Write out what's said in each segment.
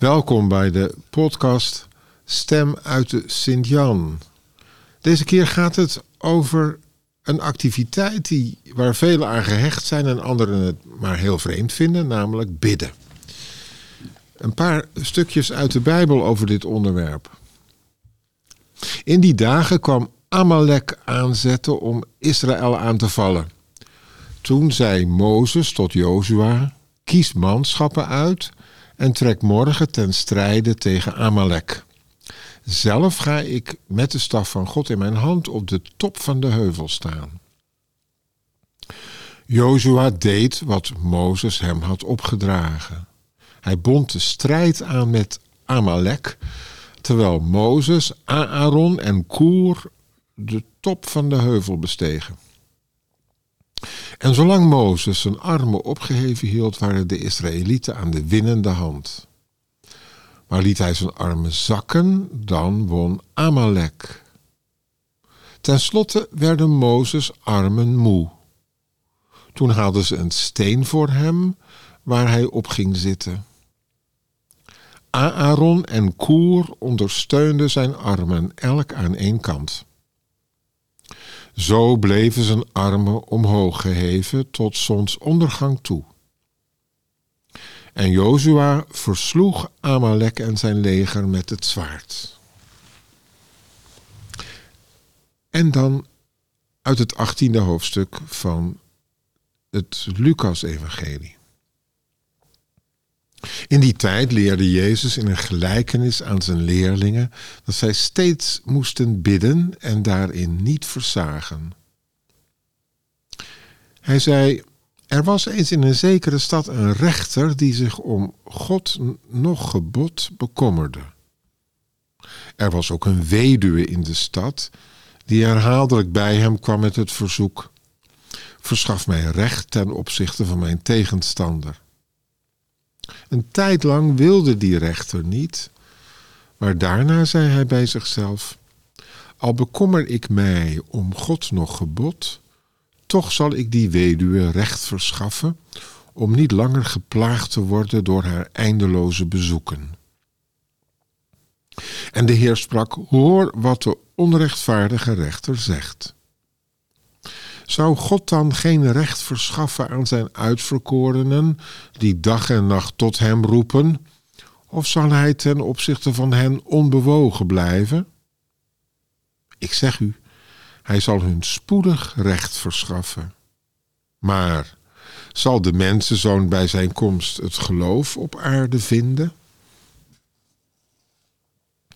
Welkom bij de podcast Stem uit de Sint-Jan. Deze keer gaat het over een activiteit die, waar velen aan gehecht zijn en anderen het maar heel vreemd vinden, namelijk bidden. Een paar stukjes uit de Bijbel over dit onderwerp. In die dagen kwam Amalek aanzetten om Israël aan te vallen. Toen zei Mozes tot Jozua: Kies manschappen uit en trek morgen ten strijde tegen Amalek. Zelf ga ik met de staf van God in mijn hand op de top van de heuvel staan. Jozua deed wat Mozes hem had opgedragen. Hij bond de strijd aan met Amalek, terwijl Mozes, Aaron en Koer de top van de heuvel bestegen. En zolang Mozes zijn armen opgeheven hield, waren de Israëlieten aan de winnende hand. Maar liet hij zijn armen zakken, dan won Amalek. Ten slotte werden Mozes armen moe. Toen haalden ze een steen voor hem waar hij op ging zitten. Aaron en Koer ondersteunden zijn armen, elk aan één kant. Zo bleven zijn armen omhoog geheven tot zonsondergang toe. En Jozua versloeg Amalek en zijn leger met het zwaard. En dan uit het achttiende hoofdstuk van het Lucas-evangelie. In die tijd leerde Jezus in een gelijkenis aan zijn leerlingen dat zij steeds moesten bidden en daarin niet versagen. Hij zei: Er was eens in een zekere stad een rechter die zich om God nog gebod bekommerde. Er was ook een weduwe in de stad die herhaaldelijk bij hem kwam met het verzoek: Verschaf mij recht ten opzichte van mijn tegenstander. Een tijd lang wilde die rechter niet, maar daarna zei hij bij zichzelf: Al bekommer ik mij om God nog gebod, toch zal ik die weduwe recht verschaffen om niet langer geplaagd te worden door haar eindeloze bezoeken. En de Heer sprak: Hoor wat de onrechtvaardige rechter zegt. Zou God dan geen recht verschaffen aan zijn uitverkorenen, die dag en nacht tot hem roepen? Of zal hij ten opzichte van hen onbewogen blijven? Ik zeg u, hij zal hun spoedig recht verschaffen. Maar zal de mensenzoon bij zijn komst het geloof op aarde vinden?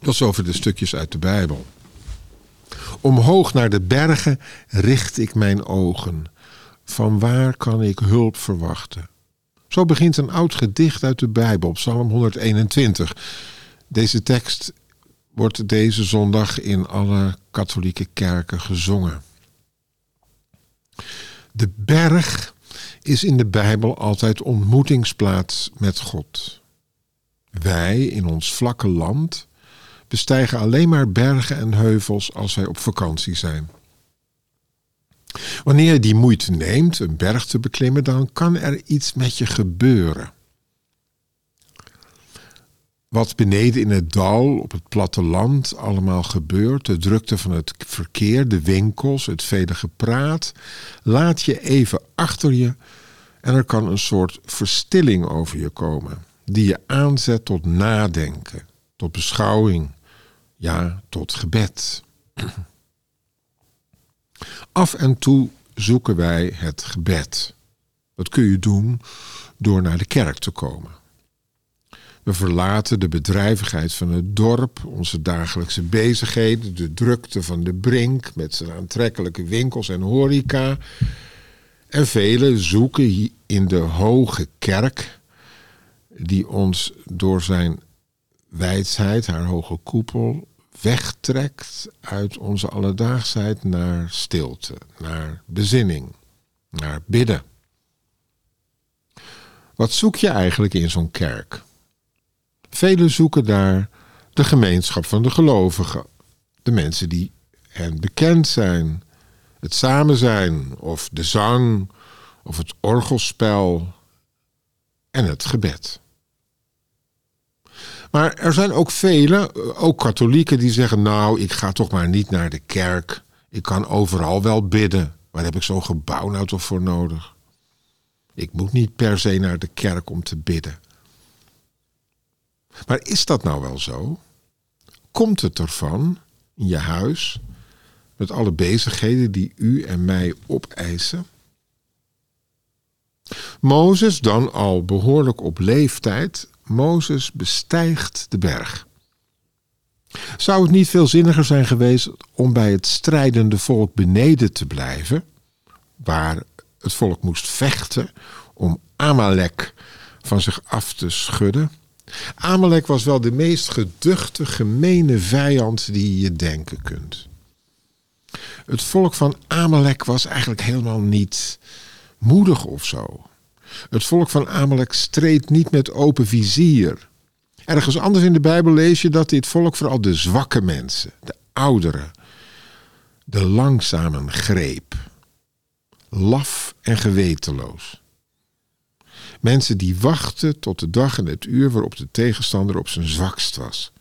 Dat is over de stukjes uit de Bijbel. Omhoog naar de bergen richt ik mijn ogen. Van waar kan ik hulp verwachten? Zo begint een oud gedicht uit de Bijbel, Psalm 121. Deze tekst wordt deze zondag in alle katholieke kerken gezongen. De berg is in de Bijbel altijd ontmoetingsplaats met God. Wij in ons vlakke land bestijgen alleen maar bergen en heuvels als wij op vakantie zijn. Wanneer je die moeite neemt een berg te beklimmen, dan kan er iets met je gebeuren. Wat beneden in het dal, op het platteland, allemaal gebeurt, de drukte van het verkeer, de winkels, het vele gepraat, laat je even achter je en er kan een soort verstilling over je komen, die je aanzet tot nadenken, tot beschouwing, ja, tot gebed. Af en toe zoeken wij het gebed. Dat kun je doen door naar de kerk te komen. We verlaten de bedrijvigheid van het dorp, onze dagelijkse bezigheden, de drukte van de brink met zijn aantrekkelijke winkels en horeca. En velen zoeken in de hoge kerk, die ons door zijn wijsheid, haar hoge koepel, wegtrekt uit onze alledaagsheid naar stilte, naar bezinning, naar bidden. Wat zoek je eigenlijk in zo'n kerk? Velen zoeken daar de gemeenschap van de gelovigen, de mensen die hen bekend zijn, het samen zijn, of de zang, of het orgelspel en het gebed. Maar er zijn ook velen, ook katholieken, die zeggen: Nou, ik ga toch maar niet naar de kerk. Ik kan overal wel bidden. Waar heb ik zo'n gebouw nou toch voor nodig? Ik moet niet per se naar de kerk om te bidden. Maar is dat nou wel zo? Komt het ervan in je huis, met alle bezigheden die u en mij opeisen? Mozes, dan al behoorlijk op leeftijd, Mozes bestijgt de berg. Zou het niet veel zinniger zijn geweest om bij het strijdende volk beneden te blijven, waar het volk moest vechten om Amalek van zich af te schudden? Amalek was wel de meest geduchte, gemene vijand die je denken kunt. Het volk van Amalek was eigenlijk helemaal niet moedig of zo. Het volk van Amalek streed niet met open vizier. Ergens anders in de Bijbel lees je dat dit volk vooral de zwakke mensen, de ouderen, de langzamen greep. Laf en gewetenloos. Mensen die wachten tot de dag en het uur waarop de tegenstander op zijn zwakst was.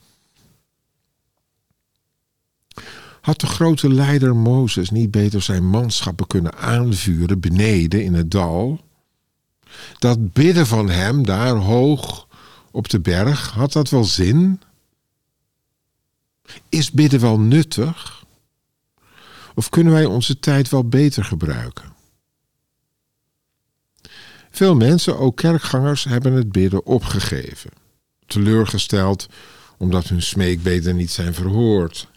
Had de grote leider Mozes niet beter zijn manschappen kunnen aanvuren beneden in het dal? Dat bidden van hem daar hoog op de berg, had dat wel zin? Is bidden wel nuttig? Of kunnen wij onze tijd wel beter gebruiken? Veel mensen, ook kerkgangers, hebben het bidden opgegeven. Teleurgesteld omdat hun smeekbeden niet zijn verhoord.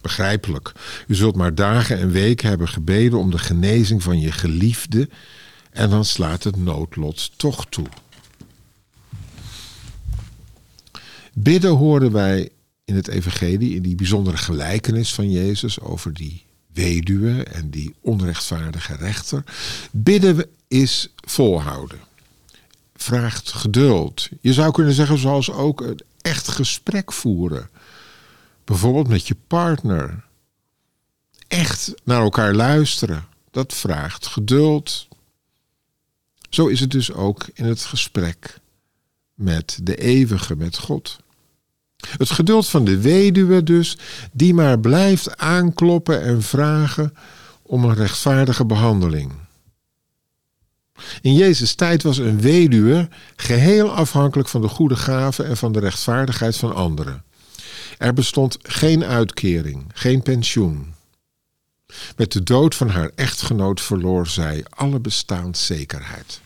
Begrijpelijk. U zult maar dagen en weken hebben gebeden om de genezing van je geliefde en dan slaat het noodlot toch toe. Bidden horen wij in het Evangelie, in die bijzondere gelijkenis van Jezus over die weduwe en die onrechtvaardige rechter. Bidden is volhouden. Vraagt geduld. Je zou kunnen zeggen, zoals ook een echt gesprek voeren. Bijvoorbeeld met je partner. Echt naar elkaar luisteren. Dat vraagt geduld. Zo is het dus ook in het gesprek met de eeuwige, met God. Het geduld van de weduwe dus, die maar blijft aankloppen en vragen om een rechtvaardige behandeling. In Jezus' tijd was een weduwe geheel afhankelijk van de goede gaven en van de rechtvaardigheid van anderen. Er bestond geen uitkering, geen pensioen. Met de dood van haar echtgenoot verloor zij alle bestaanszekerheid.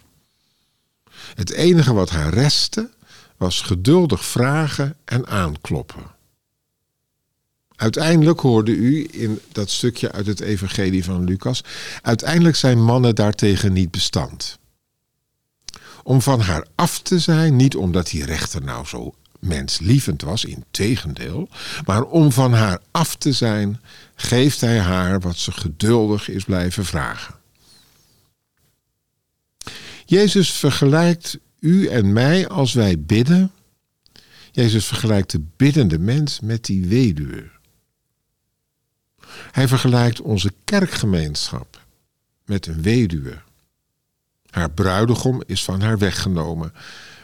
Het enige wat haar restte was geduldig vragen en aankloppen. Uiteindelijk hoorde u in dat stukje uit het Evangelie van Lucas, uiteindelijk zijn mannen daartegen niet bestand. Om van haar af te zijn, niet omdat die rechter nou zo menslievend was, in tegendeel, maar om van haar af te zijn, geeft hij haar wat ze geduldig is blijven vragen. Jezus vergelijkt u en mij als wij bidden. Jezus vergelijkt de biddende mens met die weduwe. Hij vergelijkt onze kerkgemeenschap met een weduwe. Haar bruidegom is van haar weggenomen.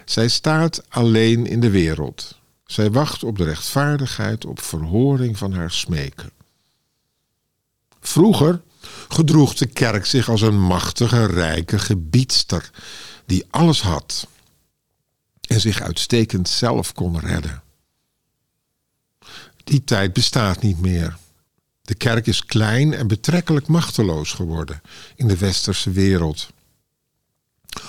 Zij staat alleen in de wereld. Zij wacht op de rechtvaardigheid, op verhoring van haar smeken. Vroeger gedroeg de kerk zich als een machtige, rijke gebiedster die alles had en zich uitstekend zelf kon redden. Die tijd bestaat niet meer. De kerk is klein en betrekkelijk machteloos geworden in de westerse wereld.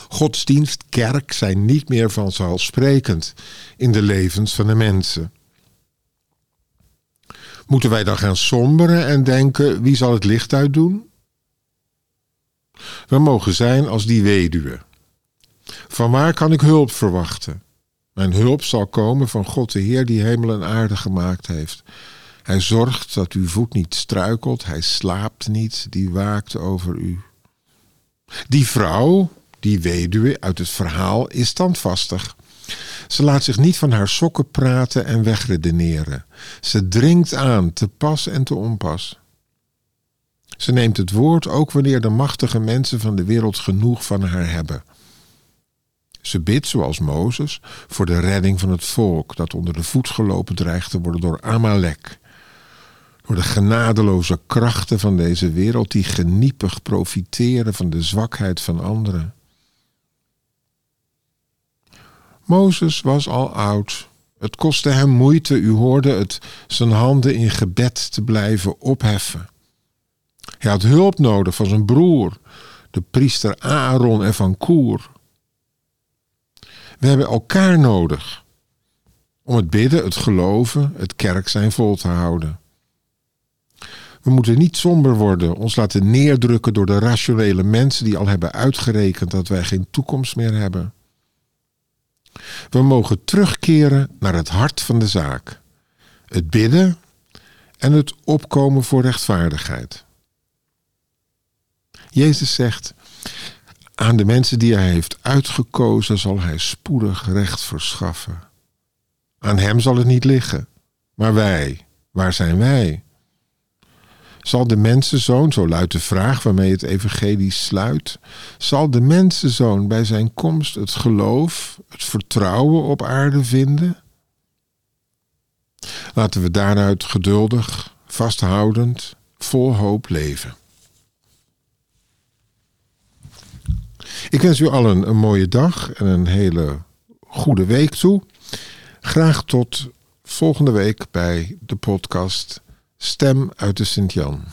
Godsdienst, kerk zijn niet meer vanzelfsprekend in de levens van de mensen. Moeten wij dan gaan somberen en denken: wie zal het licht uitdoen? We mogen zijn als die weduwe. Van waar kan ik hulp verwachten? Mijn hulp zal komen van God de Heer die hemel en aarde gemaakt heeft. Hij zorgt dat uw voet niet struikelt, hij slaapt niet, die waakt over u. Die vrouw, die weduwe uit het verhaal, is standvastig. Ze laat zich niet van haar sokken praten en wegredeneren. Ze dringt aan, te pas en te onpas. Ze neemt het woord ook wanneer de machtige mensen van de wereld genoeg van haar hebben. Ze bidt, zoals Mozes, voor de redding van het volk dat onder de voet gelopen dreigt te worden door Amalek. Door de genadeloze krachten van deze wereld die geniepig profiteren van de zwakheid van anderen. Mozes was al oud. Het kostte hem moeite, u hoorde het, zijn handen in gebed te blijven opheffen. Hij had hulp nodig van zijn broer, de priester Aaron en van Koer. We hebben elkaar nodig om het bidden, het geloven, het kerk zijn vol te houden. We moeten niet somber worden, ons laten neerdrukken door de rationele mensen die al hebben uitgerekend dat wij geen toekomst meer hebben. We mogen terugkeren naar het hart van de zaak: het bidden en het opkomen voor rechtvaardigheid. Jezus zegt: Aan de mensen die hij heeft uitgekozen zal hij spoedig recht verschaffen. Aan hem zal het niet liggen. Maar wij, waar zijn wij? Zal de mensenzoon, zo luidt de vraag waarmee het evangelie sluit, zal de mensenzoon bij zijn komst het geloof, het vertrouwen op aarde vinden? Laten we daaruit geduldig, vasthoudend, vol hoop leven. Ik wens u allen een mooie dag en een hele goede week toe. Graag tot volgende week bij de podcast Stem uit de Sint-Jan.